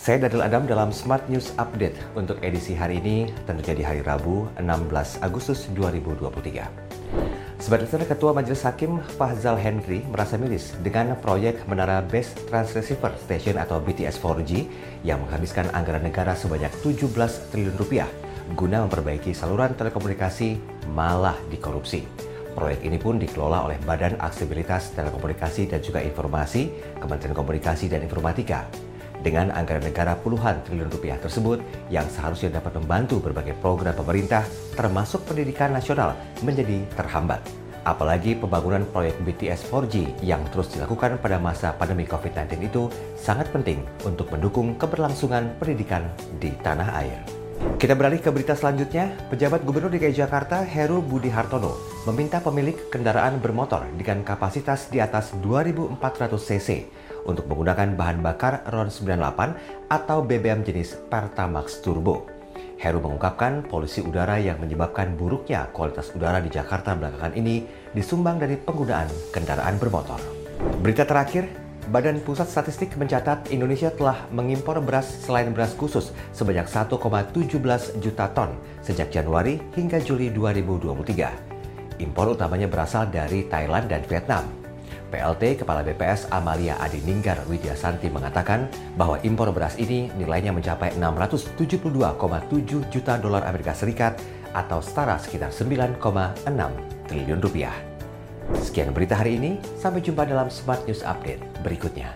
Saya Dadil Adam dalam Smart News Update untuk edisi hari ini, tentunya di hari Rabu 16 Agustus 2023. Sebagai Ketua Majelis Hakim Fahzal Henry merasa miris dengan proyek Menara Base Transceiver Station atau BTS 4G yang menghabiskan anggaran negara sebanyak 17 triliun rupiah guna memperbaiki saluran telekomunikasi malah dikorupsi. Proyek ini pun dikelola oleh Badan Aksesibilitas Telekomunikasi dan juga Informasi, Kementerian Komunikasi dan Informatika dengan anggaran negara puluhan triliun rupiah tersebut yang seharusnya dapat membantu berbagai program pemerintah termasuk pendidikan nasional menjadi terhambat. Apalagi pembangunan proyek BTS 4G yang terus dilakukan pada masa pandemi COVID-19 itu sangat penting untuk mendukung keberlangsungan pendidikan di tanah air. Kita beralih ke berita selanjutnya. Pejabat Gubernur DKI Jakarta Heru Budi Hartono meminta pemilik kendaraan bermotor dengan kapasitas di atas 2400 cc untuk menggunakan bahan bakar RON 98 atau BBM jenis Pertamax Turbo. Heru mengungkapkan polusi udara yang menyebabkan buruknya kualitas udara di Jakarta belakangan ini disumbang dari penggunaan kendaraan bermotor. Berita terakhir, Badan Pusat Statistik mencatat Indonesia telah mengimpor beras selain beras khusus sebanyak 1,17 juta ton sejak Januari hingga Juli 2023. Impor utamanya berasal dari Thailand dan Vietnam. PLT Kepala BPS Amalia Adi Ninggar Widyasanti mengatakan bahwa impor beras ini nilainya mencapai 672,7 juta dolar Amerika Serikat atau setara sekitar 9,6 triliun rupiah. Sekian berita hari ini, sampai jumpa dalam Smart News Update berikutnya.